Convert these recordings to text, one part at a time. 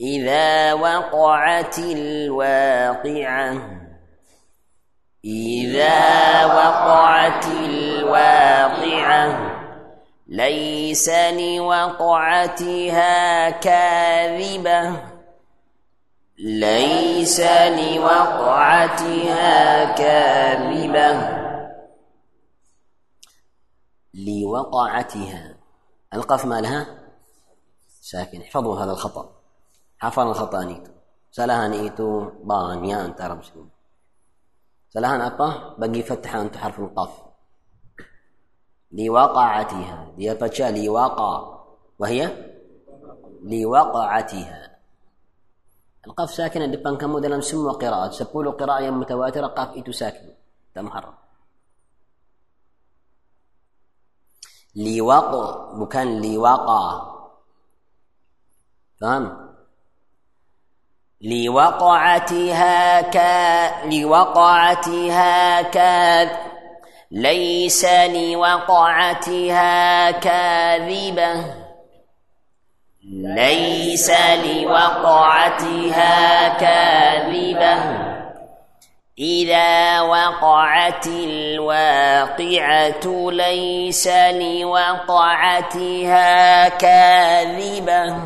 إذا وقعت الواقعة إذا وقعت الواقعة ليس لوقعتها كاذبة ليس لوقعتها كاذبة لوقعتها. القف مالها؟ ساكن احفظوا هذا الخطأ. حفرن خطاني سلهان ايتو بان يا انت سلهان ابا بقي فتح انت حرف القاف لوقعتها دي فتشا لواقع وهي لوقعتها القاف ساكنه دبان كمود دلم سم وقراءات سبول قراءة متواترة قاف ايتو ساكن تمحرم لواقع مكان لوقع فهم لوقعتها كا لوقعتها كاذ ليس لوقعتها كاذبة. ليس لوقعتها كاذبة. إذا وقعت الواقعة ليس لوقعتها كاذبة.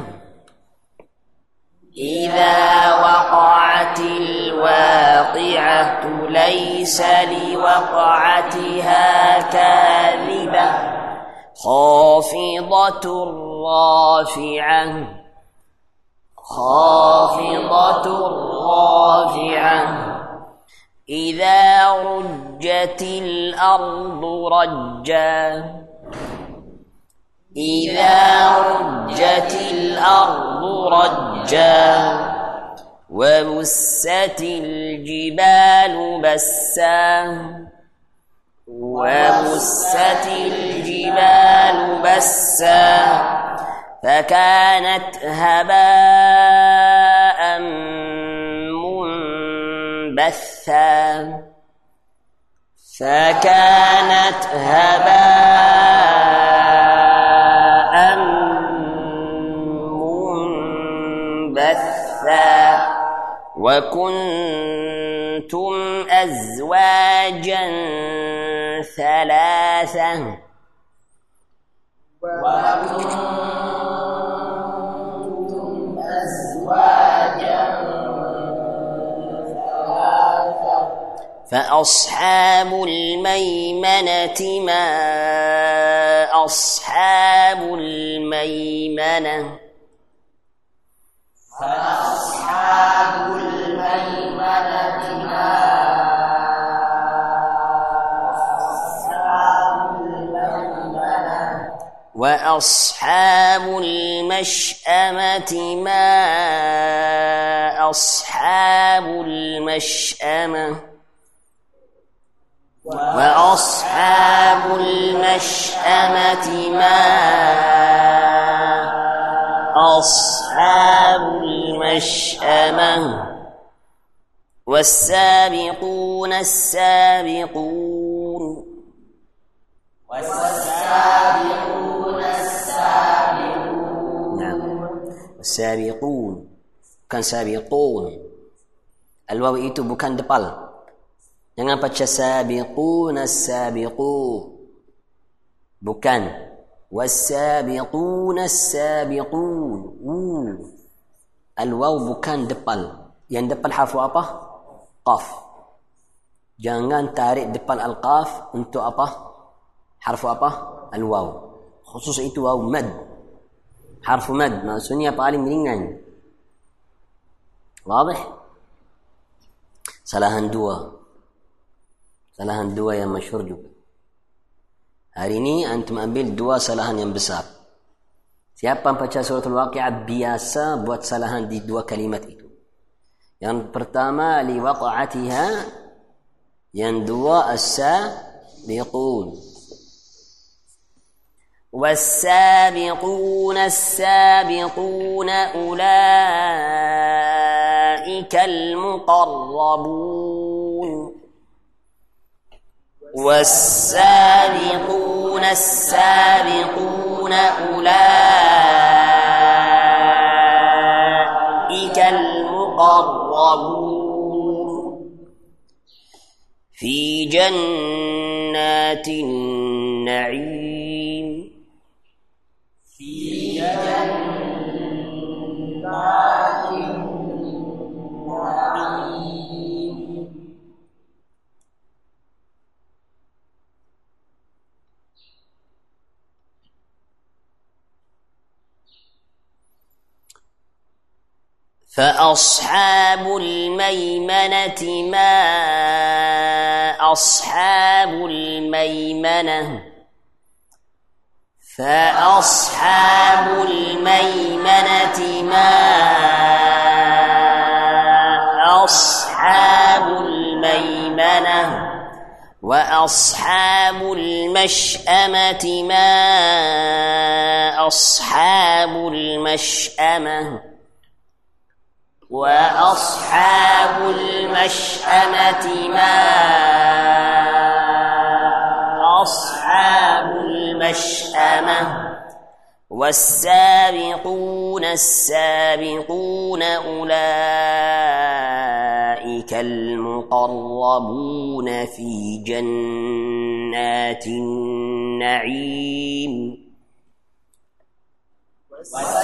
إذا وقعت الواقعة ليس لوقعتها كاذبة خافضة رافعة خافضة رافعة إذا رجت الأرض رجا إذا رجت الأرض رجا وبست الجبال بسا وبست الجبال بسا فكانت هباء منبثا فكانت هباء وكنتم أزواجا ثلاثة وكنتم أزواجا فأصحاب الميمنة ما أصحاب الميمنة فأصحاب الميمنة؟ وأصحاب المشأمة ما أصحاب المشأمة وأصحاب المشأمة ما أصحاب المشأمة والسابقون السابقون والسابقون السابقون نعم السابقون bukan sabiqun alwaw itu bukan depal jangan baca sabiqun as-sabiqu bukan والسابقون السابقون uh. alwaw bukan depal yang depal harfu apa qaf. Jangan tarik depan al qaf untuk apa? Harfu apa? Al waw khusus itu waw mad. Harfu mad maksudnya paling ringan. Jelas salahan dua. Salahan dua yang masyhur juga. Hari ini antum ambil dua salahan yang besar. Siapa yang baca surat Al-Waqi'ah biasa buat salahan di dua kalimat itu. Yang pertama liwaqa'atiha, yang dua as-sabiqun. والسابقون السابقون أولئك المقربون والسابقون السابقون أولئك المقربون في جنات النعيم. في جنات النعيم. فأصحاب الميمنة ما أصحاب الميمنة فأصحاب الميمنة ما أصحاب الميمنة وأصحاب المشأمة ما أصحاب المشأمة وأصحاب المشأمة ما أصحاب المشأمة والسابقون السابقون أولئك المقربون في جنات النعيم. والسابقون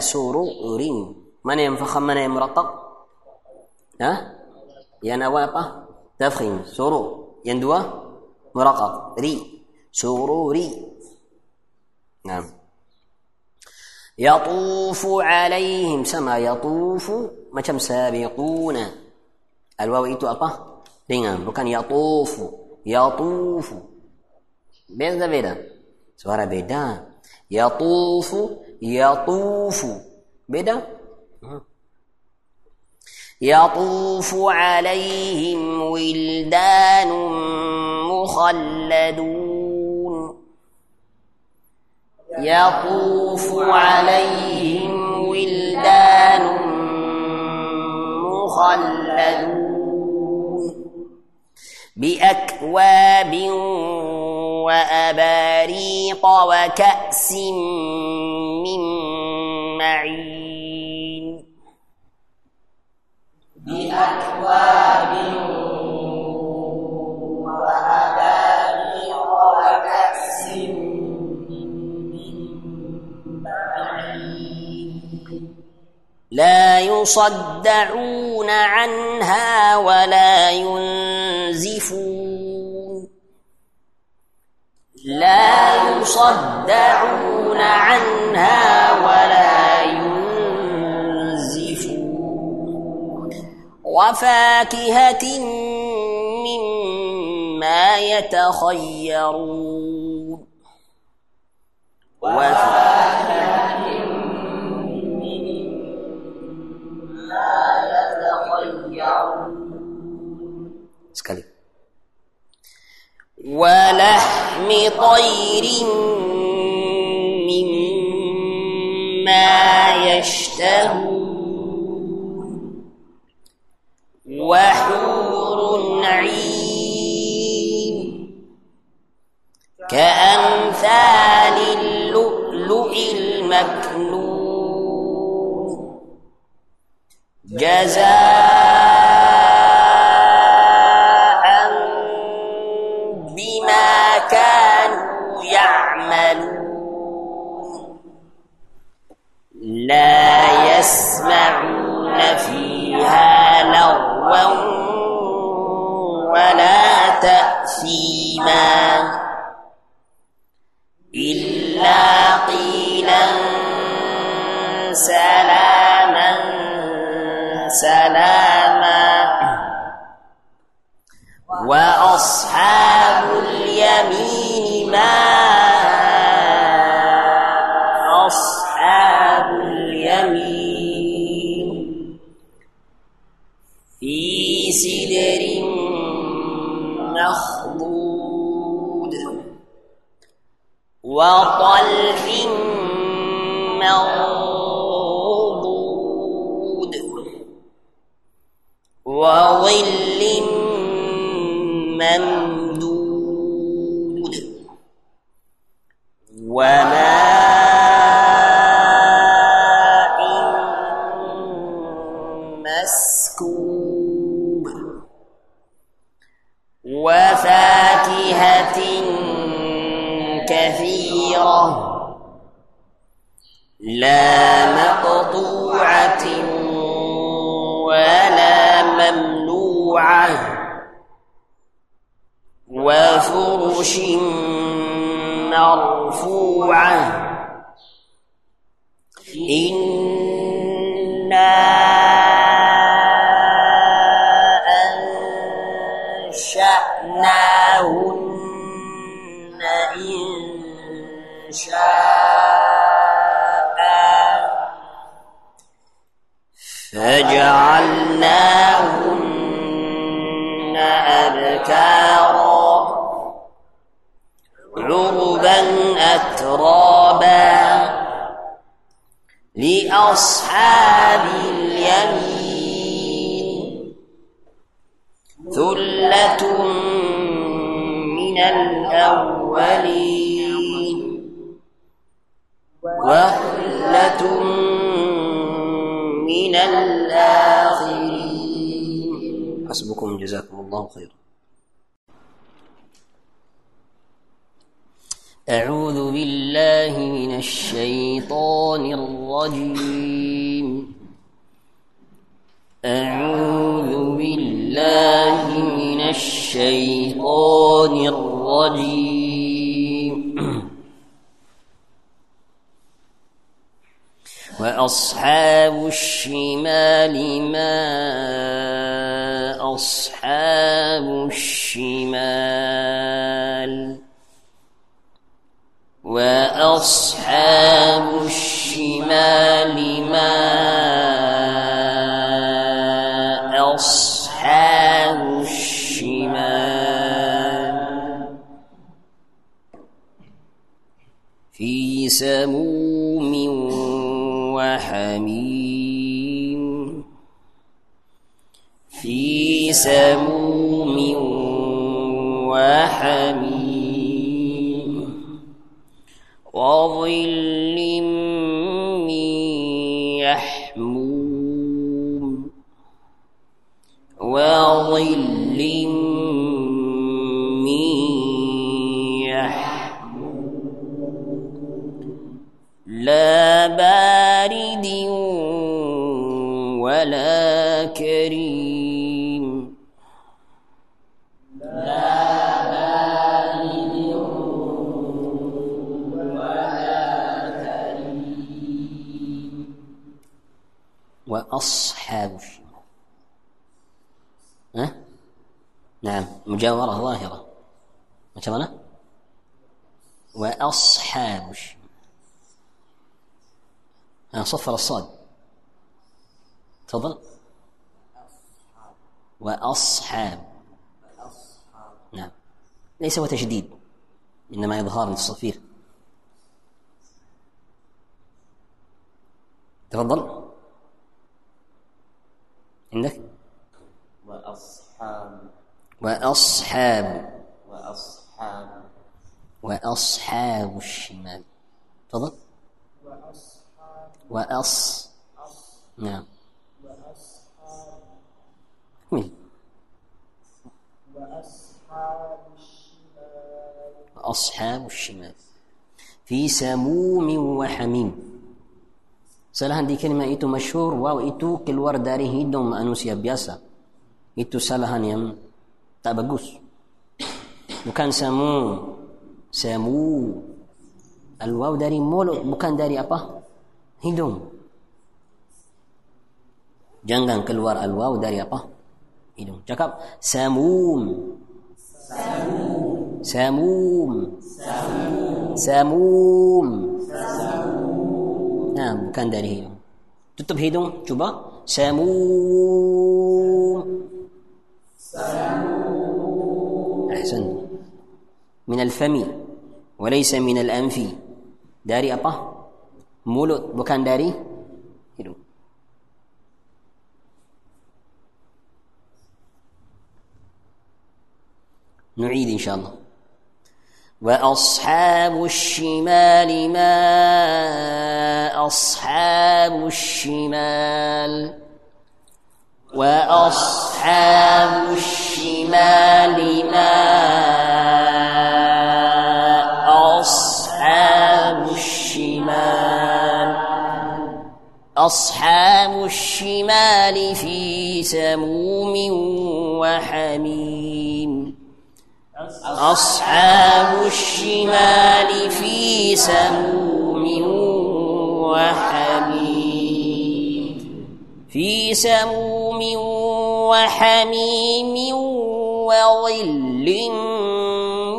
على سرر من ينفخم من يمرقق ها yang awal apa tafkhim suru yang dua muraqaq ri sururi نعم يطوف عليهم sama يطوف macam sabiquna alwaw itu apa ringan bukan yatufu yatufu beda beda suara beda yatufu yatufu beda يطوف عليهم ولدان مخلدون. يطوف عليهم ولدان مخلدون. بأكواب وأباريق وكأس من معين. بأكواب وأباريق وكأس من معين. لا يصدعون عنها ولا ينزفون. لا يصدعون عنها ولا ينزفون. وفاكهة مما يتخيرون. وفاكهة ولحم طير مما يشتهون وحور عين كأمثال اللؤلؤ المكنون جزاء وأصحاب الأولين. وثلة من الآخرين حسبكم جزاكم الله خيرا. أعوذ بالله من الشيطان الرجيم. أعوذ بالله من الشيطان الرجيم. وأصحاب الشمال ما أصحاب الشمال؟ وأصحاب الشمال ما سموم وحميم. في سموم وحميم. وظل وأصحاب الشمال ها؟ نعم مجاورة ظاهرة. macam mana وأصحاب الشمال ها صفر الصاد. تفضل. وأصحاب. نعم. ليس هو تشديد إنما إظهار للصفير. تفضل عندك وأصحاب وأصحاب. وأصحاب. وأصحاب الشمال. تفضل. وأص. نعم. أكمل وأصحاب الشمال. في سموم وحميم. salah di كلمة itu مشهور واو itu keluar dari hidung manusia biasa itu salahan yang يعني tak bagus. Bukan samu. Samu. الواو dari mulut bukan dari apa? Hidung. Jangan keluar الواو dari apa? Hidung. Cakap samum. Samum. Samum. Samum. Samum. Nah, bukan dari hidung. Tutup hidung, cuba. Samum. من الفم وليس من الأنف. داري أبا؟ مولود بكان داري؟ نعيد إن شاء الله. وأصحاب الشمال ما أصحاب الشمال؟ وأصحاب الشمال ما أصحاب الشمال؟ أصحاب الشمال في سموم وحميم. أصحاب الشمال في سموم وحميم. في سموم وحميم وظل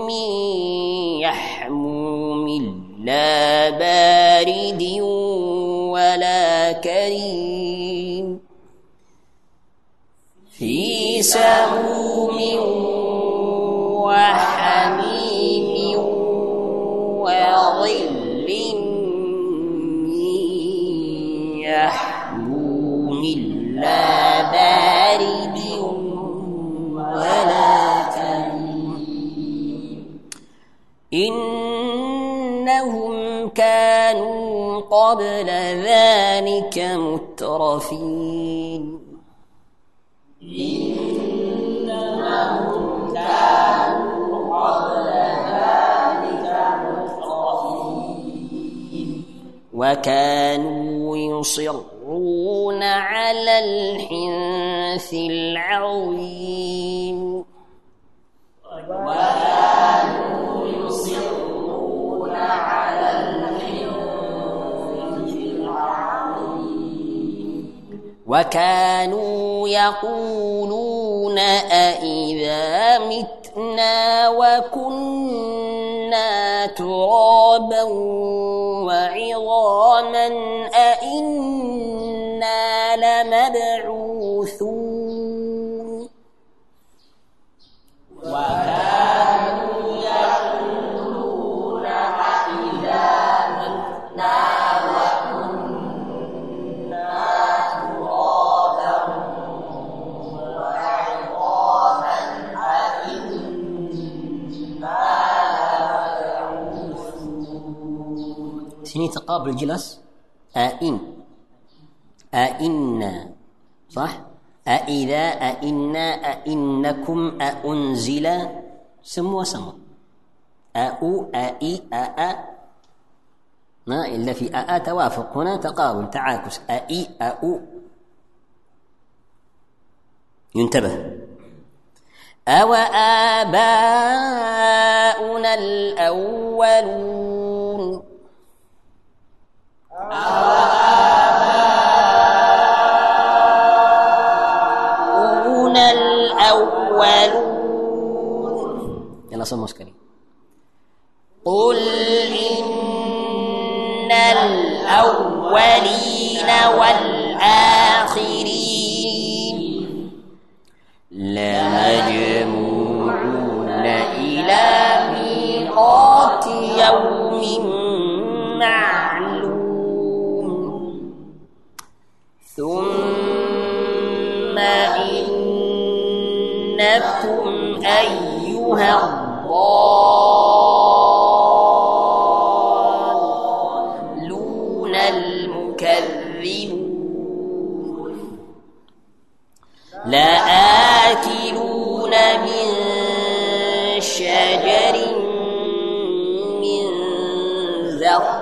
من يحموم لا بارد ولا كريم. في سموم قبل ذلك مترفين. إنهم كانوا قبل ذلك مترفين. وكانوا يصرون على الحنث العظيم. وكانوا يقولون أإذا متنا وكنا ترابا taqabul jelas ain ainna صح؟ أإذا أئنا أئنكم أأنزل semua sama أو أئي أأ ما إلا في أأ توافق. هنا تقابل تعاكس. أئي أأو ينتبه. أو آباؤنا الأولون. أو الأولون. يلا صوم مسكري قل إن الأولين والآخرين لمجموعون إلى إنكم أيها الضالون المكذبون لآكلون من شجر من زقوم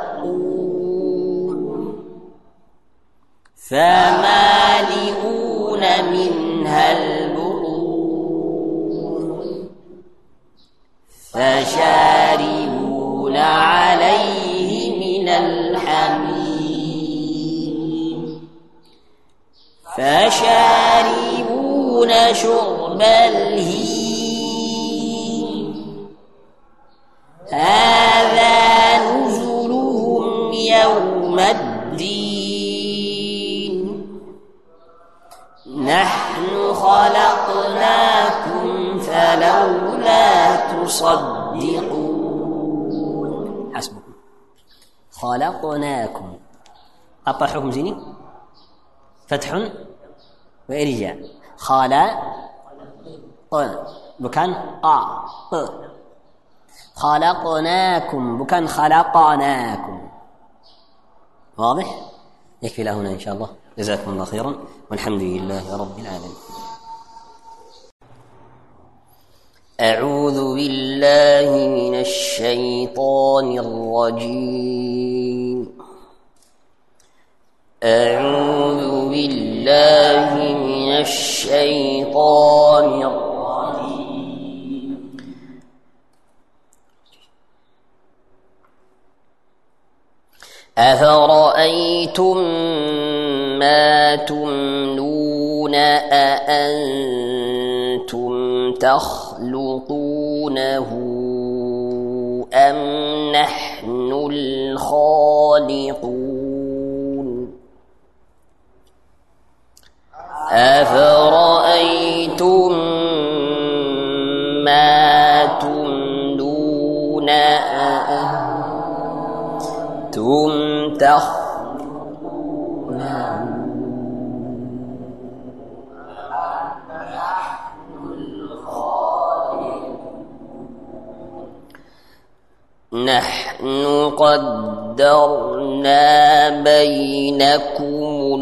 فشاربون شرب الهيم. هذا نزلهم يوم الدين. نحن خلقناكم فلولا تصدقون. حسبكم. خلقناكم. apa sini fathun irja khala qul bukan qa q خلقناكم bukan خلقناكم. واضح؟ يكفي له هنا إن شاء الله. جزاكم الله خيرا. والحمد لله رب العالمين. أعوذ بالله من الشيطان الرجيم. أعوذ بالله من الشيطان الرجيم. أفرأيتم ما تمنون أأنتم تخلقونه أم نحن الخالقون؟ أفرأيتم ما تمنون أأنتم نحن قدرنا بينكم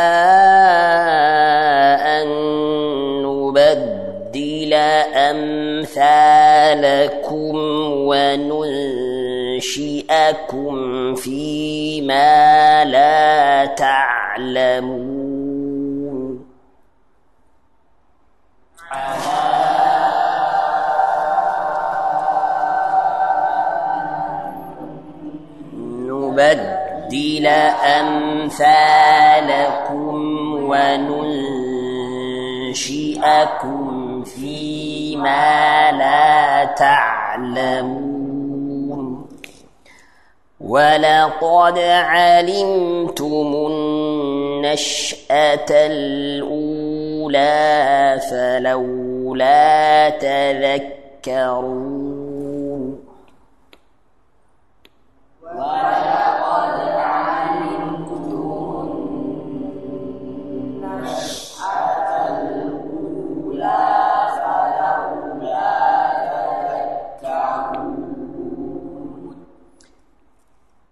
أمثالكم وننشئكم فيما لا تعلمون. نبدل أمثالكم وننشئكم فيما لا تعلمون. ولقد علمتم النشأة الأولى فلولا تذكرون.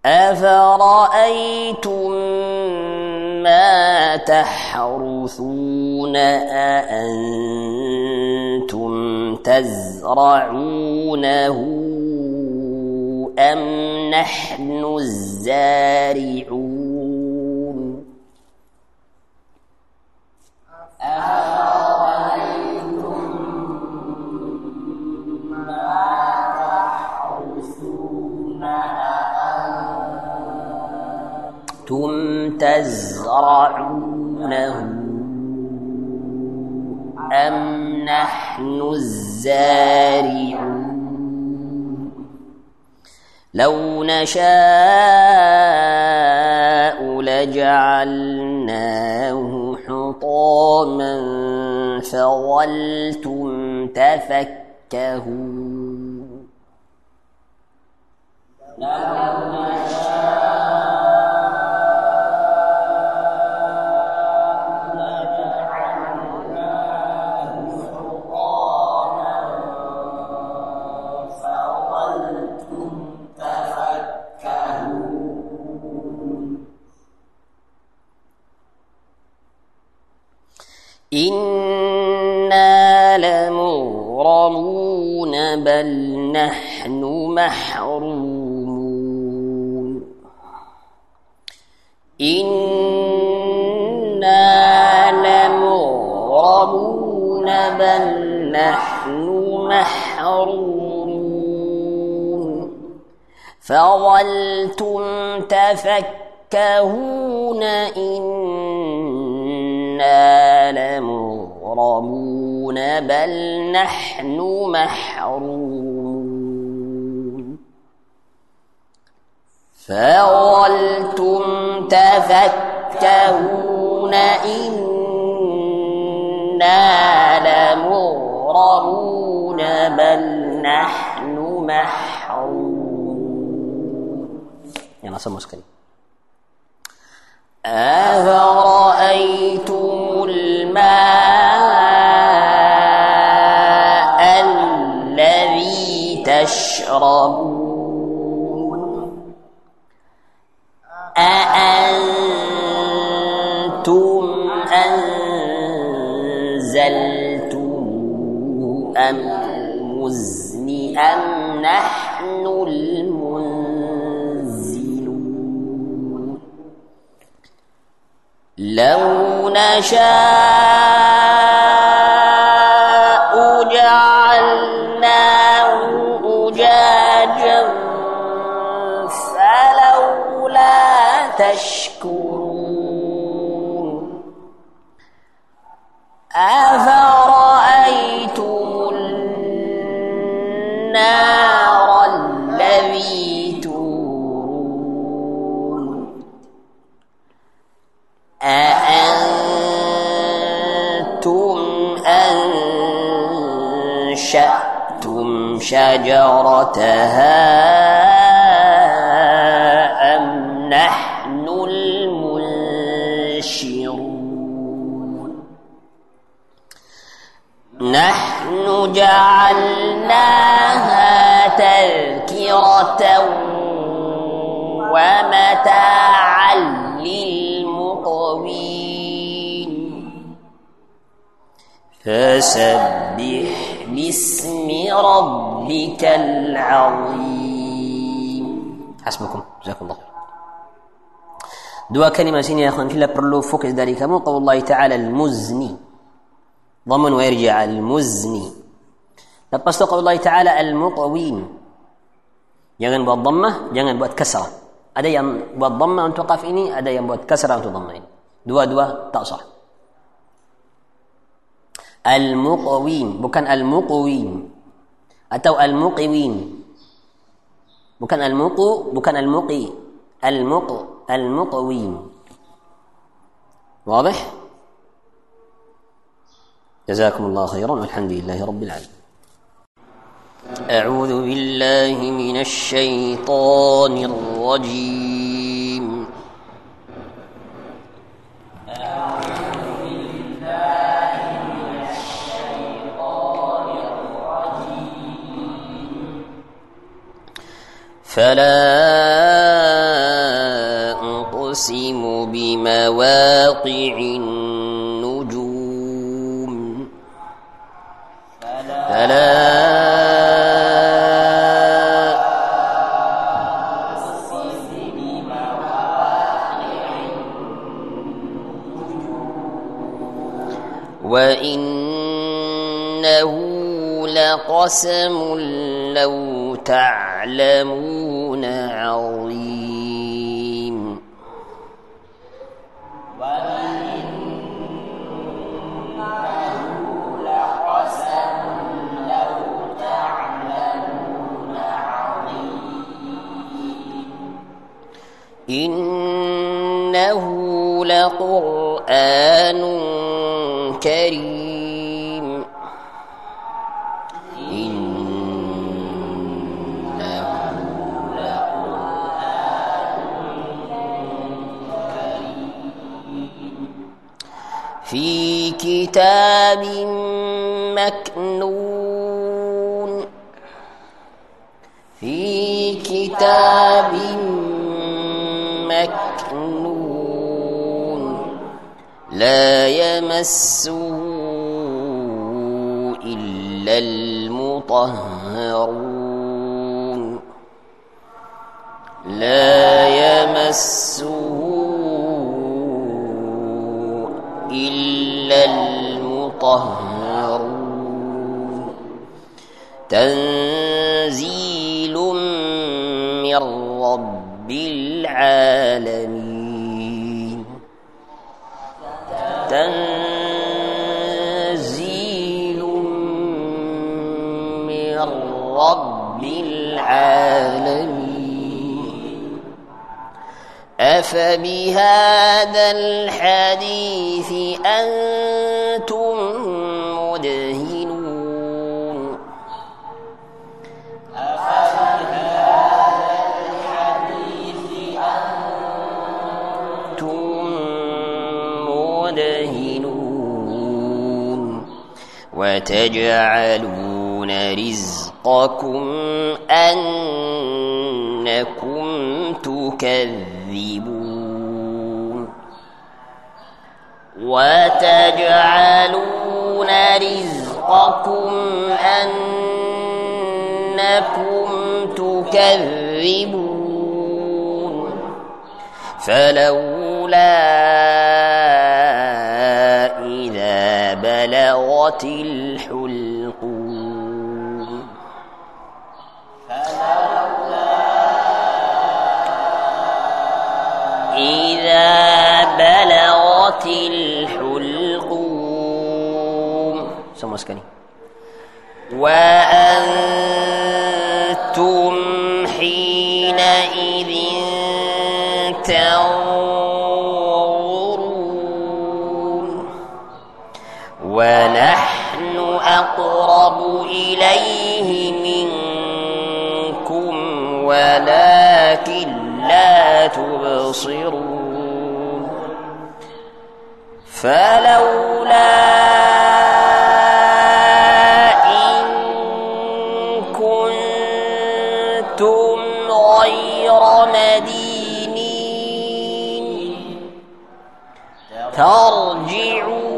أفرأيتم ما تحرثون أأنتم تزرعونه أم نحن الزارعون تزرعونه أم نحن الزارعون؟ لو نشاء لجعلناه حطاما فظلتم تفكهون. تفكهون إنا لمغرمون بل نحن محرومون. فظلتم تفكهون إنا لمغرمون بل نحن محرومون. يلا سموا سكري أفرأيتم الماء لو نشاء جعلناه أجاجا فلولا تشكرون أنشأتم شجرتها أم نحن المنشرون؟ نحن جعلناها تذكرة ومتاعا للمقوين. فسبح باسم ربك العظيم. حسبكم. جزاكم الله دوا كلمة زين يا أخوان كلا برلو فوكس ذلك مو قول الله تعالى المزني ضمن ويرجع المزني لبس قول الله تعالى المقويم يغن بوات ضمة يغن بوات كسرة أدا ينبوات ضمة أن توقف إني أدا ينبوات كسرة أن تضمين دوا دوا تأصح المقوين bukan المقوين atau المقوين bukan المقو bukan المقي المق المقوين واضح جزاكم الله خيرا والحمد لله رب العالمين أعوذ بالله من الشيطان الرجيم فلا أقسم بمواقع النجوم. فلا وإنه لقسم لو تعلمون عظيم. إنه لقرآن كريم. كتاب مكنون في كتاب مكنون لا يمسه إلا المطهرون لا يمسه إلا المطهرون. تنزيل من رب العالمين. تنزيل من رب العالمين. أفبهذا الحديث أنتم مدهنون أنتم مدهنون وتجعلون رزقكم أنكم تكذبون وتجعلون رزقكم أنكم تكذبون. فلولا إذا بلغت الحلقوم بلغت الحلقوم سمع سكني وأنتم حينئذ تنظرون ونحن أقرب إليه منكم ولكن لا تبصرون فلولا إن كنتم غير مدينين ترجعونها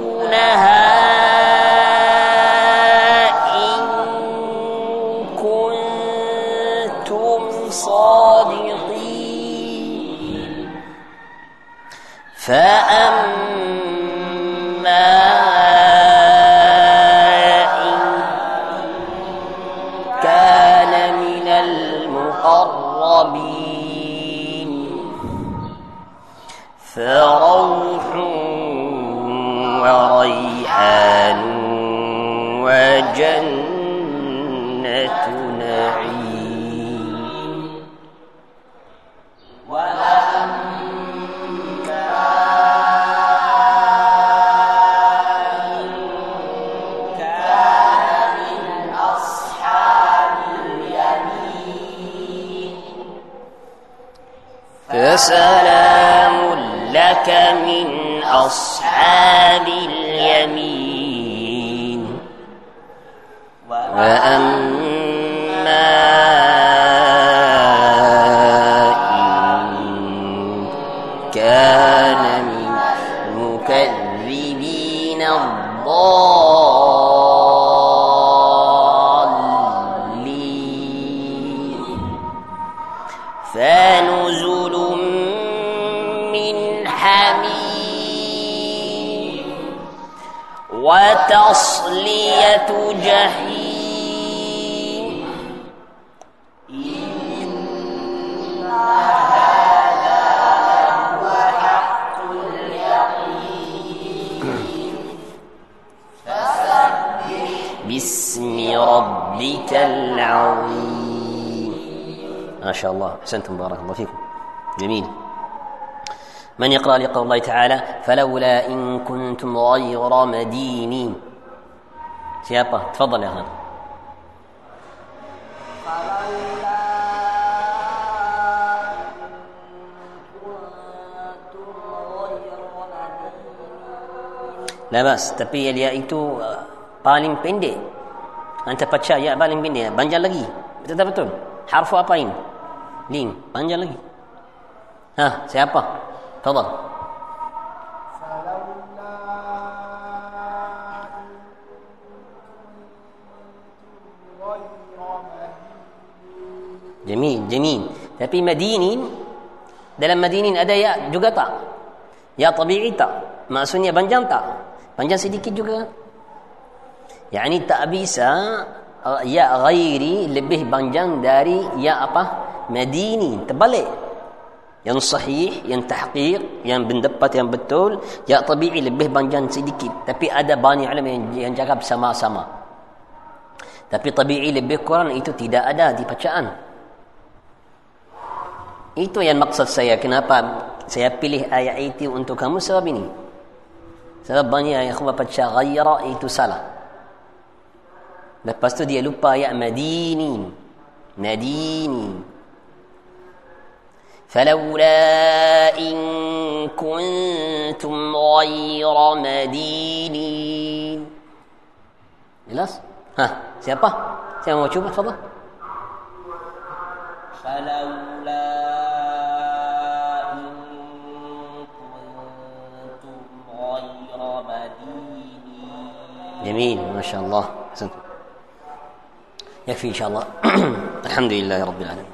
فروح وريحان وجنة أصحاب شاء الله. أحسنتم بارك الله فيكم. جميل. من يقرأ لقول الله تعالى فلولا إن كنتم غير مدينين. Siapa? تفضل يا فلولا لا uh, paling pendek. Anta baca ya paling pendek. Panjang lagi. Betul tak betul? Harfu apa ini? Lim panjang lagi. Ha, siapa? Tafadhal. Jamin, jamin. Tapi Madinin dalam Madinin ada ya juga tak? Ya tabi'i tak? Maksudnya panjang tak? Panjang sedikit juga. Yani tak bisa ya ghairi lebih panjang dari ya apa? Madini terbalik. Yang sahih yang tahqiq yang pendapat yang betul ya tabi'i lebih panjang sedikit. Tapi ada banyak ulama yang, yang cakap sama-sama. Tapi tabi'i lebih kurang itu tidak ada di bacaan. Itu yang maksud saya. Kenapa saya pilih ayat itu untuk kamu sebab ini? Sebab banyak yang baca ghaira itu salah. Lepas tu dia lupa ayat madini. Madini فلولا إن كنتم غير مدينين. Jelas? Ha siapa? Siapa mau tafadhal فلولا إن كنتم غير مدينين. جميل ما شاء الله. حسن يكفي إن شاء الله. الحمد لله رب العالمين.